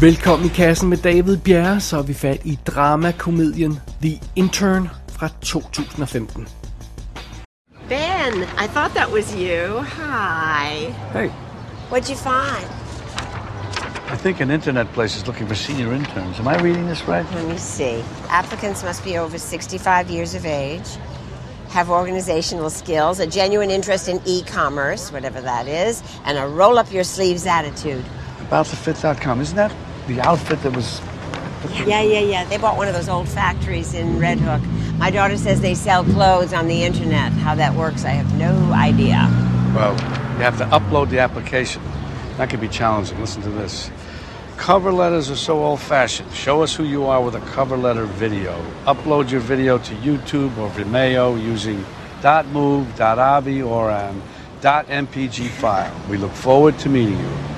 Velkommen i kassen med David Bjerre, så er vi fat i dramakomedien The Intern fra 2015. Ben, I thought that was you. Hi. Hey, What'd you find? I think an internet place is looking for senior interns. Am I reading this right? Let me see. Applicants must be over 65 years of age, have organizational skills, a genuine interest in e commerce, whatever that is, and a roll up your sleeves attitude. AboutTheFit.com. Isn't that the outfit that was. Yeah, yeah, yeah. They bought one of those old factories in Red Hook. My daughter says they sell clothes on the internet. How that works, I have no idea. Well, you have to upload the application. That could be challenging. Listen to this. Cover letters are so old fashioned. Show us who you are with a cover letter video. Upload your video to YouTube or Vimeo using .move, .avi, or an .mpg file. We look forward to meeting you.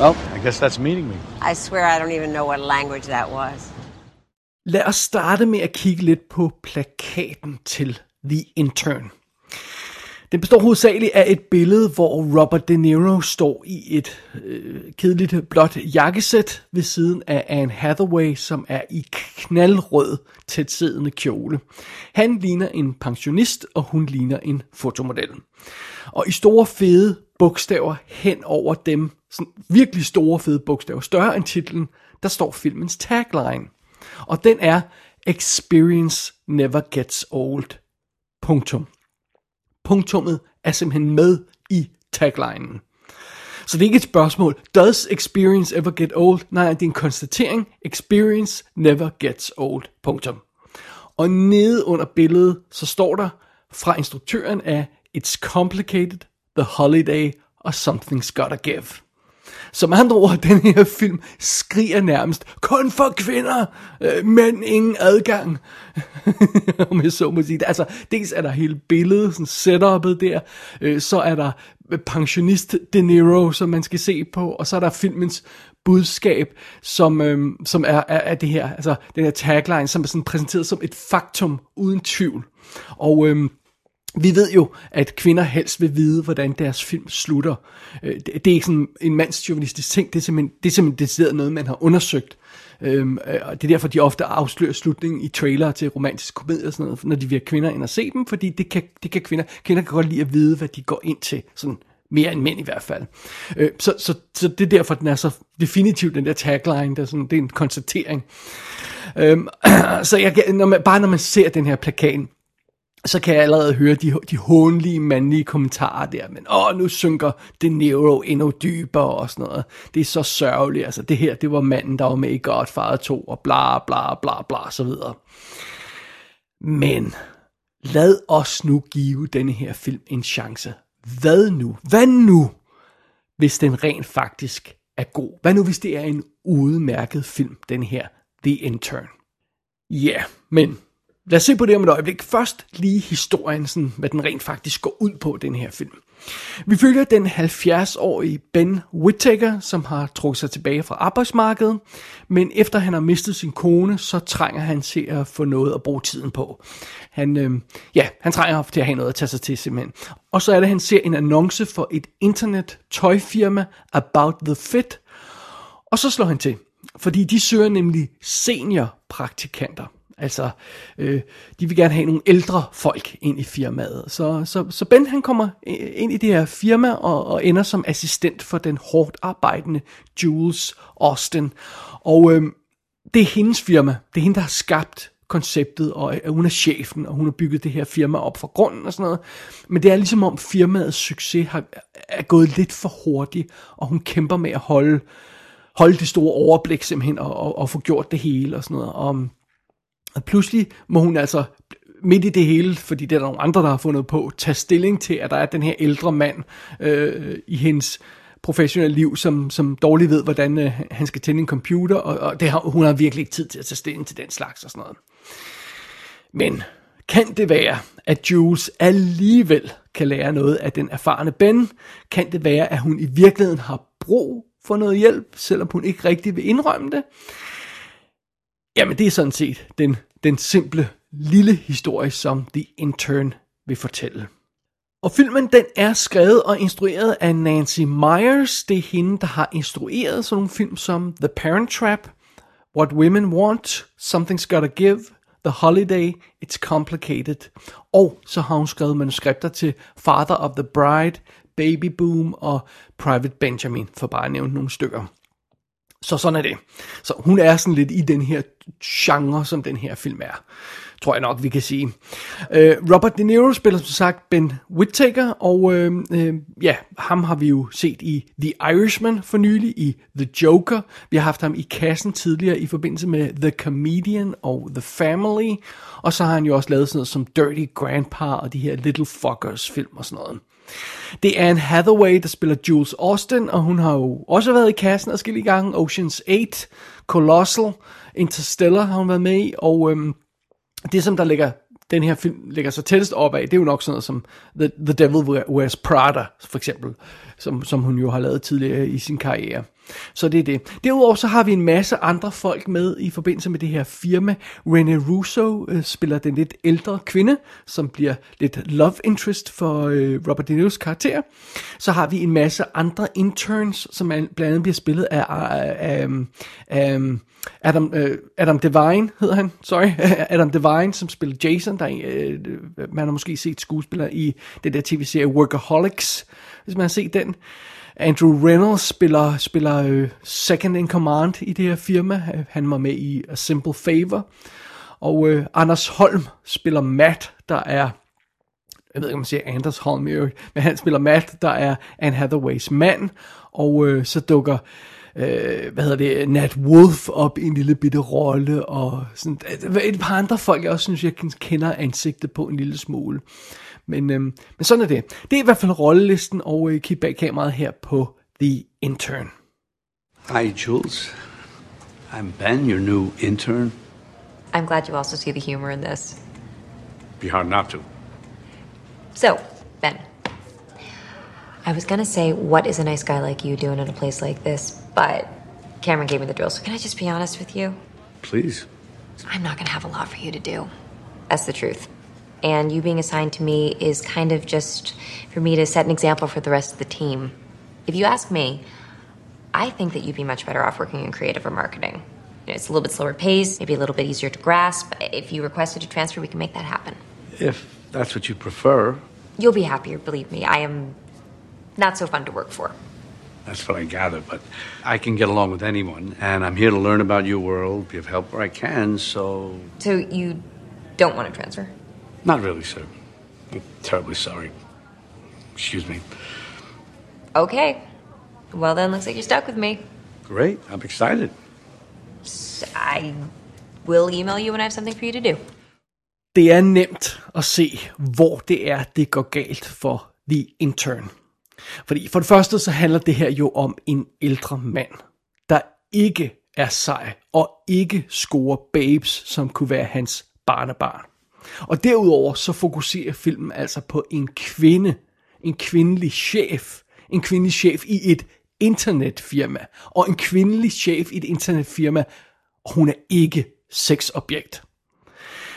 Well, I guess that's meeting me. I swear I don't even know what language that was. Lad os starte med at kigge lidt på plakaten til The Intern. Den består hovedsageligt af et billede, hvor Robert De Niro står i et øh, kedeligt blåt jakkesæt ved siden af Anne Hathaway, som er i knaldrød tætsiddende kjole. Han ligner en pensionist, og hun ligner en fotomodel. Og i store fede bogstaver hen over dem, sådan virkelig store fede bogstaver, større end titlen, der står filmens tagline. Og den er Experience never gets old. Punktum. Punktummet er simpelthen med i taglinen. Så det er ikke et spørgsmål, does experience ever get old? Nej, det er en konstatering, experience never gets old. Punktum. Og nede under billedet, så står der fra instruktøren af It's Complicated, The Holiday og Something's Gotta Give. Som andre ord, den her film skriger nærmest, kun for kvinder, øh, men ingen adgang. Om jeg så må sige det. Altså, dels er der hele billedet, sådan setupet der, øh, så er der pensionist De Niro, som man skal se på, og så er der filmens budskab, som, øh, som er, er, er det her, altså den her tagline, som er sådan præsenteret som et faktum uden tvivl. Og øh, vi ved jo, at kvinder helst vil vide, hvordan deres film slutter. Øh, det er ikke sådan en mandsjournalistisk ting, det er simpelthen, det er simpelthen decideret noget, man har undersøgt. Øhm, øh, og det er derfor, de ofte afslører slutningen i trailer til romantiske komedier og sådan noget, når de vil kvinder ind og se dem, fordi det kan, det kan kvinder, kvinder kan godt lide at vide, hvad de går ind til, sådan mere end mænd i hvert fald. Øh, så, så, så det er derfor, den er så definitivt, den der tagline, der sådan, det er en konstatering. Øhm, så jeg, når man, bare når man ser den her plakat, så kan jeg allerede høre de, de hånlige mandlige kommentarer der, men åh, nu synker De Niro endnu dybere og sådan noget. Det er så sørgeligt, altså det her, det var manden, der var med i Godfather 2, og bla bla bla bla, så videre. Men lad os nu give denne her film en chance. Hvad nu? Hvad nu, hvis den rent faktisk er god? Hvad nu, hvis det er en udmærket film, den her The Intern? Ja, yeah, men lad os se på det om et øjeblik. Først lige historien, sådan, hvad den rent faktisk går ud på, den her film. Vi følger den 70-årige Ben Whittaker, som har trukket sig tilbage fra arbejdsmarkedet, men efter han har mistet sin kone, så trænger han til at få noget at bruge tiden på. Han, øh, ja, han trænger til at have noget at tage sig til simpelthen. Og så er det, at han ser en annonce for et internet tøjfirma, About the Fit, og så slår han til, fordi de søger nemlig seniorpraktikanter. Altså, øh, de vil gerne have nogle ældre folk ind i firmaet. Så, så, så Ben han kommer ind i det her firma og, og ender som assistent for den hårdt arbejdende Jules Austin. Og øh, det er hendes firma. Det er hende, der har skabt konceptet, og øh, hun er chefen, og hun har bygget det her firma op fra grunden og sådan noget. Men det er ligesom om firmaets succes har, er gået lidt for hurtigt, og hun kæmper med at holde, holde det store overblik simpelthen, og, og, og få gjort det hele og sådan noget. Og, øhm, og pludselig må hun altså midt i det hele, fordi det er der nogle andre, der har fundet på, tage stilling til, at der er den her ældre mand øh, i hendes professionelle liv, som, som dårligt ved, hvordan øh, han skal tænde en computer, og, og det har, hun har virkelig ikke tid til at tage stilling til den slags og sådan noget. Men kan det være, at Jules alligevel kan lære noget af den erfarne Ben? Kan det være, at hun i virkeligheden har brug for noget hjælp, selvom hun ikke rigtig vil indrømme det? Jamen, det er sådan set den, den simple lille historie, som The Intern vil fortælle. Og filmen den er skrevet og instrueret af Nancy Myers. Det er hende, der har instrueret sådan nogle film som The Parent Trap, What Women Want, Something's Gotta Give, The Holiday, It's Complicated. Og så har hun skrevet manuskripter til Father of the Bride, Baby Boom og Private Benjamin, for bare at nævne nogle stykker. Så sådan er det. Så hun er sådan lidt i den her genre, som den her film er. Tror jeg nok, vi kan sige. Øh, Robert De Niro spiller som sagt Ben Whittaker, og øh, uh, ja, ham har vi jo set i The Irishman for nylig, i The Joker. Vi har haft ham i kassen tidligere i forbindelse med The Comedian og The Family. Og så har han jo også lavet sådan noget som Dirty Grandpa og de her Little Fuckers film og sådan noget. Det er Anne Hathaway, der spiller Jules Austin, og hun har jo også været i kassen adskillige gange. Ocean's 8, Colossal, Interstellar har hun været med i, og øhm, det som der ligger den her film ligger så tættest op af, det er jo nok sådan noget som The, The Devil Wears Prada, for eksempel, som, som hun jo har lavet tidligere i sin karriere. Så det er det. Derudover så har vi en masse andre folk med i forbindelse med det her firma. Rene Russo øh, spiller den lidt ældre kvinde, som bliver lidt love interest for øh, Robert De Niro's karakter. Så har vi en masse andre interns, som blandt andet bliver spillet af, af, af, af Adam, øh, Adam Devine hedder han, sorry, Adam Devine, som spiller Jason, der øh, man har måske set skuespiller i den der tv-serie Workaholics, hvis man har set den. Andrew Reynolds spiller, spiller øh, second in command i det her firma. Han var med i A Simple Favor. Og øh, Anders Holm spiller Matt, der er jeg ved ikke, om man siger Anders Holm, men han spiller Matt, der er Anne Hathaways mand, og øh, så dukker øh, hvad hedder det, Nat Wolf op i en lille bitte rolle, og sådan, et par andre folk, jeg også synes, jeg kender ansigtet på en lille smule. Men, øh, men sådan er det. Det er i hvert fald rollelisten, og øh, kig bag kameraet her på The Intern. Hi, Jules. I'm Ben, your new intern. I'm glad you also see the humor in this. Be hard not to. So, Ben, I was gonna say, what is a nice guy like you doing at a place like this? But Cameron gave me the drill, so can I just be honest with you? Please. I'm not gonna have a lot for you to do. That's the truth. And you being assigned to me is kind of just for me to set an example for the rest of the team. If you ask me, I think that you'd be much better off working in creative or marketing. You know, it's a little bit slower pace, maybe a little bit easier to grasp. If you requested a transfer, we can make that happen. If that's what you prefer. You'll be happier, believe me. I am not so fun to work for. That's what I gather, but I can get along with anyone, and I'm here to learn about your world, be of help where I can, so. So you don't want to transfer? Not really, sir. I'm terribly sorry. Excuse me. Okay. Well, then, looks like you're stuck with me. Great. I'm excited. I will email you when I have something for you to do. Det er nemt at se, hvor det er, det går galt for The Intern. Fordi for det første så handler det her jo om en ældre mand, der ikke er sej og ikke scorer babes, som kunne være hans barnebarn. Og derudover så fokuserer filmen altså på en kvinde, en kvindelig chef, en kvindelig chef i et internetfirma, og en kvindelig chef i et internetfirma, og hun er ikke sexobjekt.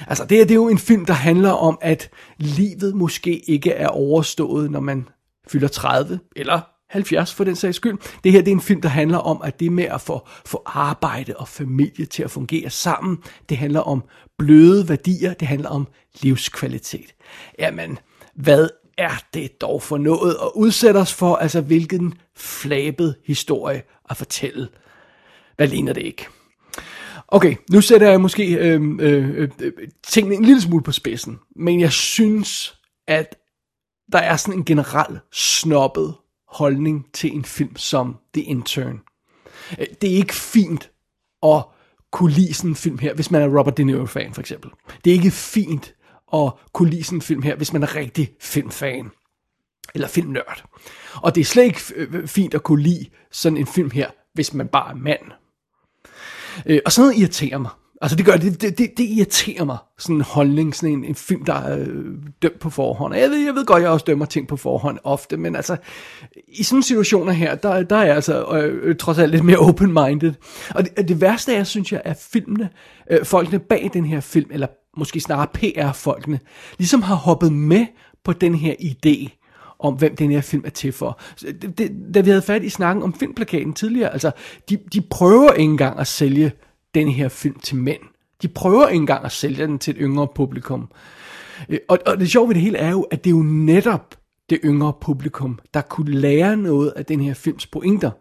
Altså det, her, det er jo en film, der handler om, at livet måske ikke er overstået, når man fylder 30, eller 70 for den sags skyld. Det her det er en film, der handler om, at det med at få, få arbejde og familie til at fungere sammen, det handler om bløde værdier, det handler om livskvalitet. Jamen, hvad er det dog for noget at udsætte os for? Altså, hvilken flabet historie at fortælle? Hvad ligner det ikke? Okay, nu sætter jeg måske øh, øh, øh, tingene en lille smule på spidsen, men jeg synes, at der er sådan en generel snobbet holdning til en film som The Intern. Øh, det er ikke fint at kunne lide sådan en film her, hvis man er Robert De Niro-fan for eksempel. Det er ikke fint at kunne lide sådan en film her, hvis man er rigtig filmfan. Eller filmnørd. Og det er slet ikke øh, øh, fint at kunne lide sådan en film her, hvis man bare er mand. Og sådan noget irriterer mig. Altså det gør det, det, det, det irriterer mig, sådan en holdning, sådan en, en film, der er øh, dømt på forhånd. Jeg ved, jeg ved godt, jeg også dømmer ting på forhånd ofte, men altså, i sådan situationer her, der, der er jeg altså øh, øh, trods alt lidt mere open-minded. Og det, det værste er, synes jeg, at filmene, øh, folkene bag den her film, eller måske snarere PR-folkene, ligesom har hoppet med på den her idé om, hvem den her film er til for. Det, det, da vi havde fat i snakken om filmplakaten tidligere, altså, de, de prøver ikke engang at sælge den her film til mænd. De prøver ikke engang at sælge den til et yngre publikum. Øh, og, og det sjove ved det hele er jo, at det er jo netop det yngre publikum, der kunne lære noget af den her films pointer.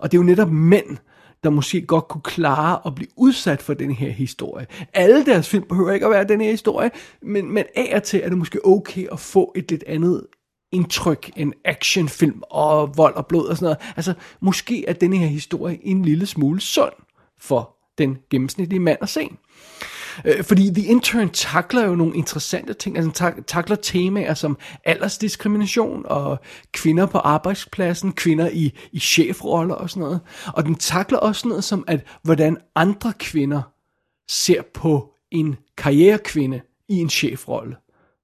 Og det er jo netop mænd, der måske godt kunne klare at blive udsat for den her historie. Alle deres film behøver ikke at være den her historie, men, men af og til er det måske okay at få et lidt andet indtryk en actionfilm og vold og blod og sådan noget. Altså, måske er denne her historie en lille smule sund for den gennemsnitlige mand at se. Øh, fordi The Intern takler jo nogle interessante ting, altså takler temaer som aldersdiskrimination og kvinder på arbejdspladsen, kvinder i, i chefroller og sådan noget. Og den takler også noget som, at hvordan andre kvinder ser på en karrierekvinde i en chefrolle.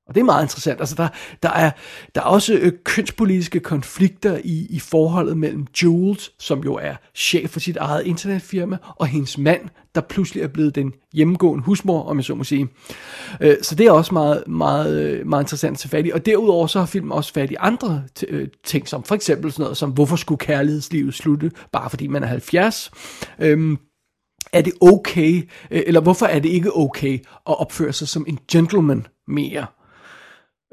Og det er meget interessant. Altså der, der, er, der er også øh, kønspolitiske konflikter i, i forholdet mellem Jules, som jo er chef for sit eget internetfirma, og hendes mand, der pludselig er blevet den hjemmegående husmor, om jeg så må sige. Øh, så det er også meget, meget, øh, meget interessant at tage fat i. Og derudover så har filmen også fat i andre øh, ting, som for eksempel sådan noget som, hvorfor skulle kærlighedslivet slutte, bare fordi man er 70? Øhm, er det okay, øh, eller hvorfor er det ikke okay at opføre sig som en gentleman mere?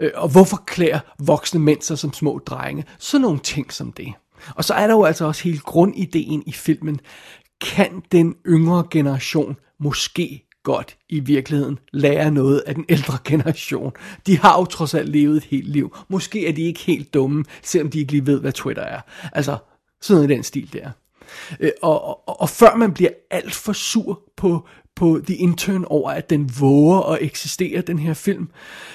Øh, og hvorfor klæder voksne mænd sig som små drenge? Sådan nogle ting som det. Og så er der jo altså også hele grundideen i filmen. Kan den yngre generation måske godt i virkeligheden lære noget af den ældre generation. De har jo trods alt levet et helt liv. Måske er de ikke helt dumme, selvom de ikke lige ved, hvad Twitter er. Altså, sådan noget i den stil der. Øh, og, og, og før man bliver alt for sur på, på The Intern over, at den våger at eksistere, den her film,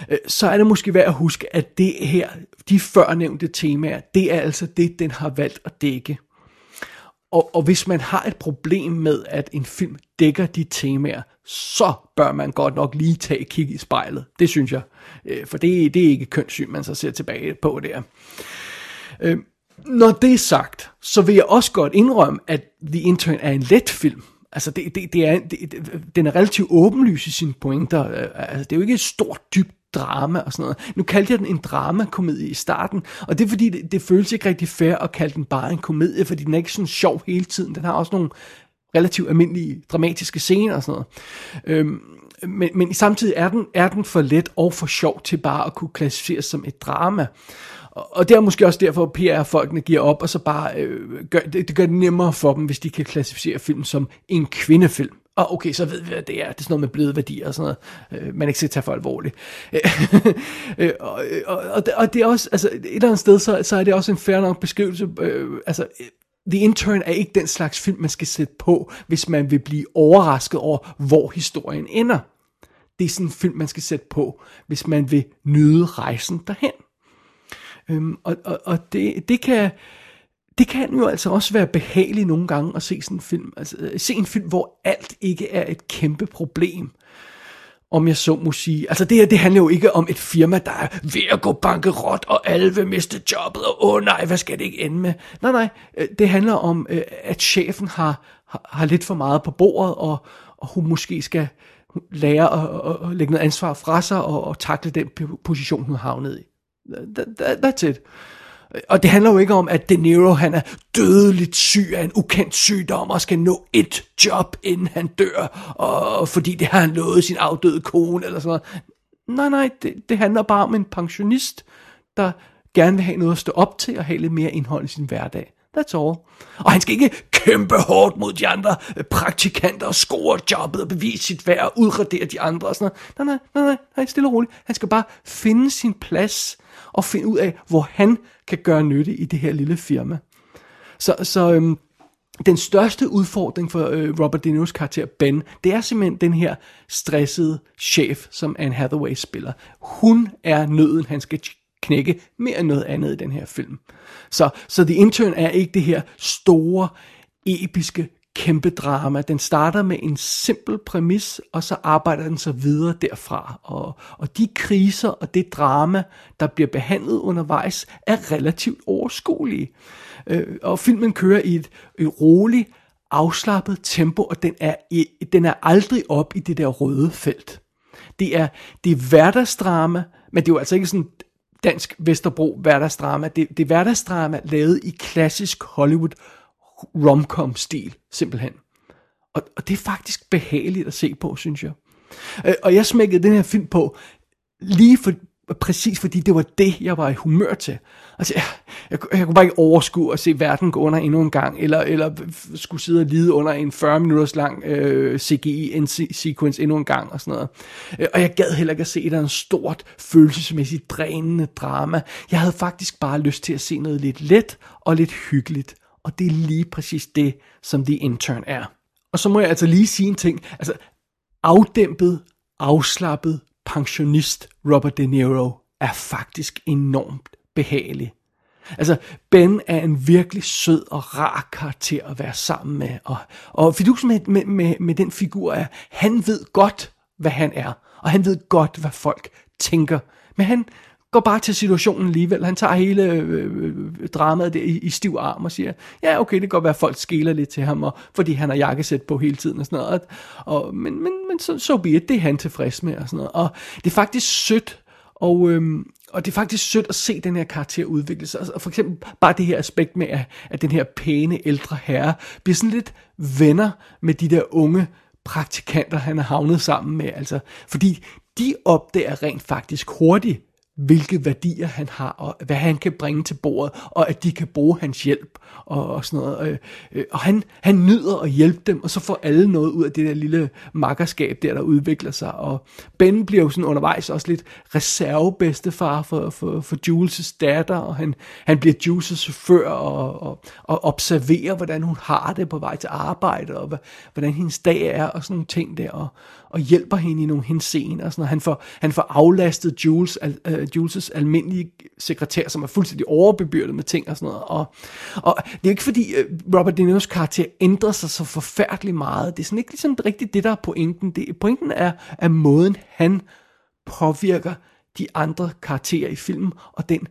øh, så er det måske værd at huske, at det her, de førnævnte temaer, det er altså det, den har valgt at dække. Og, og hvis man har et problem med, at en film dækker de temaer, så bør man godt nok lige tage kig i spejlet. Det synes jeg. Øh, for det, det er ikke kønssyn, man så ser tilbage på der. Øh, når det er sagt, så vil jeg også godt indrømme, at The Intern er en let film. Altså, det, det, det er, det, den er relativt åbenlys i sine pointer. Øh, altså, det er jo ikke et stort, dybt drama og sådan noget. Nu kaldte jeg den en dramakomedie i starten, og det er fordi, det, det føles ikke rigtig fair at kalde den bare en komedie, fordi den er ikke sådan sjov hele tiden. Den har også nogle relativt almindelige dramatiske scener og sådan noget. Øhm, men, men samtidig er den, er den for let og for sjov til bare at kunne klassificeres som et drama. Og det er måske også derfor, at PR-folkene giver op, og så bare øh, gør, det, det gør det nemmere for dem, hvis de kan klassificere film som en kvindefilm. Og okay, så ved vi, hvad det er. Det er sådan noget med bløde værdier og sådan noget. Øh, man ikke skal tage for alvorligt. øh, og, og, og, og det er også, altså et eller andet sted, så, så er det også en fair nok beskrivelse. Øh, altså, The Intern er ikke den slags film, man skal sætte på, hvis man vil blive overrasket over, hvor historien ender. Det er sådan en film, man skal sætte på, hvis man vil nyde rejsen derhen. Øhm, og og, og det, det kan det kan jo altså også være behageligt nogle gange at se sådan en film. Altså øh, se en film, hvor alt ikke er et kæmpe problem. Om jeg så må sige. Altså det her, det handler jo ikke om et firma, der er ved at gå bankerot, og alle vil miste jobbet, og åh oh, nej, hvad skal det ikke ende med? Nej, nej, øh, det handler om, øh, at chefen har, har, har lidt for meget på bordet, og, og hun måske skal lære at, at, at lægge noget ansvar fra sig, og, og takle den position, hun havnet i. That, that's it. Og det handler jo ikke om, at De Niro han er dødeligt syg af en ukendt sygdom og skal nå et job, inden han dør, og fordi det har han lovet sin afdøde kone eller sådan noget. Nej, nej, det, det handler bare om en pensionist, der gerne vil have noget at stå op til og have lidt mere indhold i sin hverdag. That's all. Og han skal ikke kæmpe hårdt mod de andre øh, praktikanter og score jobbet og bevise sit værd og udradere de andre og sådan noget. Nej, nej, nej, nej, nej, stille og roligt. Han skal bare finde sin plads og finde ud af, hvor han kan gøre nytte i det her lille firma. Så, så øhm, den største udfordring for øh, Robert De Niro's karakter Ben, det er simpelthen den her stressede chef, som Anne Hathaway spiller. Hun er nøden, han skal knække mere end noget andet i den her film. Så, så The Intern er ikke det her store, episke kæmpe drama. Den starter med en simpel præmis, og så arbejder den så videre derfra. Og, og de kriser og det drama, der bliver behandlet undervejs, er relativt overskuelige. Øh, og filmen kører i et, et roligt, afslappet tempo, og den er, den er aldrig op i det der røde felt. Det er, det er hverdagsdrama, men det er jo altså ikke sådan dansk Vesterbro hverdagsdrama. Det, det er hverdagsdrama lavet i klassisk Hollywood romcom-stil, simpelthen. Og, og det er faktisk behageligt at se på, synes jeg. Øh, og jeg smækkede den her film på, lige for, præcis fordi det var det, jeg var i humør til. Altså, jeg, jeg, jeg kunne bare ikke overskue at se verden gå under endnu en gang, eller, eller skulle sidde og lide under en 40 minutters lang øh, CGI-sequence endnu en gang, og sådan noget. Øh, og jeg gad heller ikke at se et en stort, følelsesmæssigt drænende drama. Jeg havde faktisk bare lyst til at se noget lidt let og lidt hyggeligt. Og det er lige præcis det, som The Intern er. Og så må jeg altså lige sige en ting. Altså, afdæmpet, afslappet pensionist Robert De Niro er faktisk enormt behagelig. Altså, Ben er en virkelig sød og rar karakter at være sammen med. Og, og fidusen med, med, med, med den figur er, han ved godt, hvad han er. Og han ved godt, hvad folk tænker. Men han, går bare til situationen alligevel. Han tager hele øh, øh, dramaet der i, i stiv arm og siger, ja okay, det kan godt være, at folk skæler lidt til ham, og, fordi han har jakkesæt på hele tiden og sådan noget. Og, men men, men så, så be it, det er han tilfreds med og sådan noget. Og det er faktisk sødt, og, øhm, og det er faktisk sødt at se den her karakter udvikle sig. Og for eksempel bare det her aspekt med, at, at den her pæne ældre herre bliver sådan lidt venner med de der unge praktikanter, han er havnet sammen med. Altså, fordi de opdager rent faktisk hurtigt, hvilke værdier han har, og hvad han kan bringe til bordet, og at de kan bruge hans hjælp, og, og sådan noget. Øh, øh, og han, han nyder at hjælpe dem, og så får alle noget ud af det der lille makkerskab der, der udvikler sig. Og Ben bliver jo sådan undervejs også lidt reservebedstefar for, for, for Jules' datter, og han, han bliver Jules' chauffør, og, og, og observerer, hvordan hun har det på vej til arbejde, og hvordan hendes dag er, og sådan nogle ting der, og, og hjælper hende i nogle henseender, og sådan noget. Han får, han får aflastet Jules, uh, øh, Jules' almindelige sekretær, som er fuldstændig overbebyrdet med ting og sådan noget. Og, og det er ikke fordi uh, Robert De Niro's karakter ændrer sig så forfærdeligt meget. Det er sådan ikke ligesom rigtigt det, der er pointen. Det, pointen er, at måden, han påvirker de andre karakterer i filmen, og den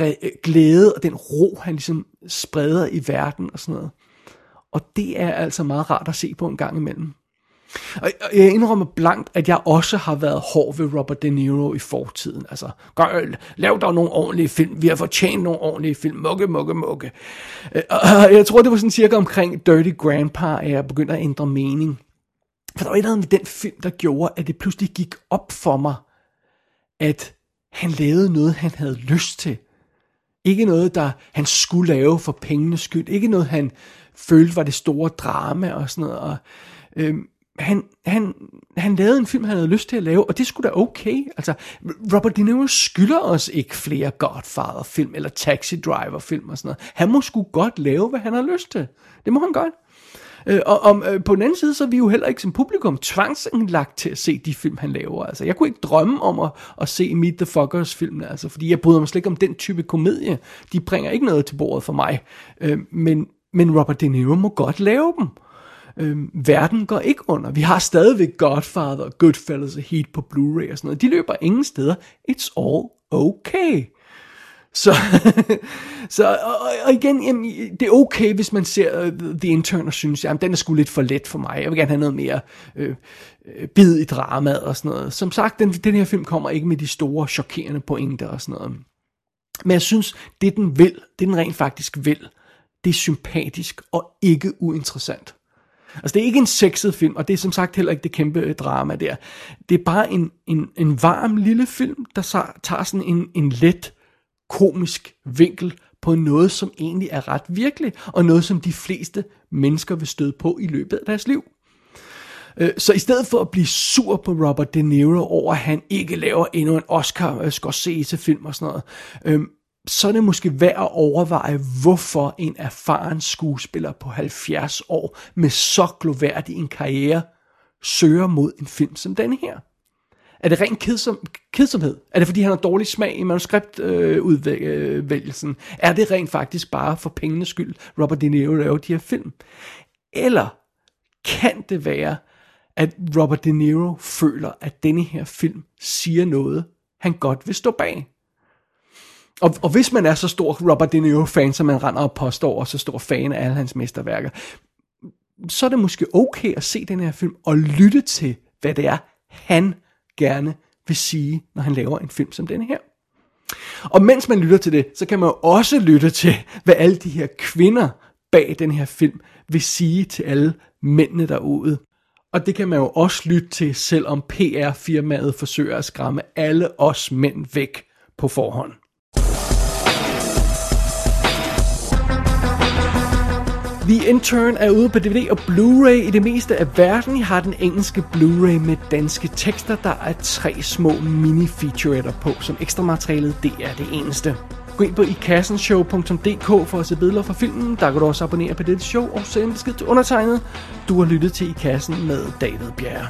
øh, glæde og den ro, han ligesom spreder i verden og sådan noget. Og det er altså meget rart at se på en gang imellem. Og jeg indrømmer blankt, at jeg også har været hård ved Robert De Niro i fortiden. Altså, gør, lav dog nogle ordentlige film. Vi har fortjent nogle ordentlige film. Mukke, mukke, mukke. Øh, og jeg tror, det var sådan cirka omkring Dirty Grandpa, at jeg begyndte at ændre mening. For der var et eller andet med den film, der gjorde, at det pludselig gik op for mig, at han lavede noget, han havde lyst til. Ikke noget, der han skulle lave for pengenes skyld. Ikke noget, han følte var det store drama og sådan noget. Og, øhm, han, han, han lavede en film, han havde lyst til at lave, og det skulle da okay. Altså, Robert De Niro skylder os ikke flere Godfather-film, eller Taxi Driver-film og sådan noget. Han må sgu godt lave, hvad han har lyst til. Det må han godt. Øh, og om, øh, på den anden side, så er vi jo heller ikke som publikum tvangsindlagt til at se de film, han laver. Altså, jeg kunne ikke drømme om at, at se Meet the Fuckers filmene, altså, fordi jeg bryder mig slet ikke om den type komedie. De bringer ikke noget til bordet for mig. Øh, men, men Robert De Niro må godt lave dem. Øhm, verden går ikke under. Vi har stadigvæk Godfather, Goodfellas og Heat på Blu-ray og sådan noget. De løber ingen steder. It's all okay. Så, så og, og igen, jamen, det er okay, hvis man ser uh, The Intern og synes, jamen, den er sgu lidt for let for mig. Jeg vil gerne have noget mere øh, øh, bid i dramaet og sådan noget. Som sagt, den, den her film kommer ikke med de store, chokerende pointer og sådan noget. Men jeg synes, det den vil, det den rent faktisk vil, det er sympatisk og ikke uinteressant. Altså det er ikke en sexet film, og det er som sagt heller ikke det kæmpe øh, drama der. Det er bare en, en, en varm lille film, der tager sådan en, en let komisk vinkel på noget, som egentlig er ret virkelig, og noget, som de fleste mennesker vil støde på i løbet af deres liv. Øh, så i stedet for at blive sur på Robert De Niro over, at han ikke laver endnu en Oscar øh, Scorsese-film og sådan noget, øhm, så er det måske værd at overveje, hvorfor en erfaren skuespiller på 70 år med så gloværdig en karriere søger mod en film som denne her. Er det ren kedsom, kedsomhed? Er det fordi han har dårlig smag i manuskriptudvælgelsen? Øh, er det rent faktisk bare for pengenes skyld, Robert De Niro laver de her film? Eller kan det være, at Robert De Niro føler, at denne her film siger noget, han godt vil stå bag? Og, og hvis man er så stor Robert De Niro-fan, som man render og påstår, og så stor fan af alle hans mesterværker, så er det måske okay at se den her film og lytte til, hvad det er, han gerne vil sige, når han laver en film som denne her. Og mens man lytter til det, så kan man jo også lytte til, hvad alle de her kvinder bag den her film vil sige til alle mændene derude. Og det kan man jo også lytte til, selvom PR-firmaet forsøger at skræmme alle os mænd væk på forhånd. The Intern er ude på DVD og Blu-ray i det meste af verden. I har den engelske Blu-ray med danske tekster. Der er tre små mini-featuretter på, som ekstra materialet det er det eneste. Gå ind på ikassenshow.dk for at se billeder fra filmen. Der kan du også abonnere på dette show og sende besked til undertegnet. Du har lyttet til I Kassen med David Bjerre.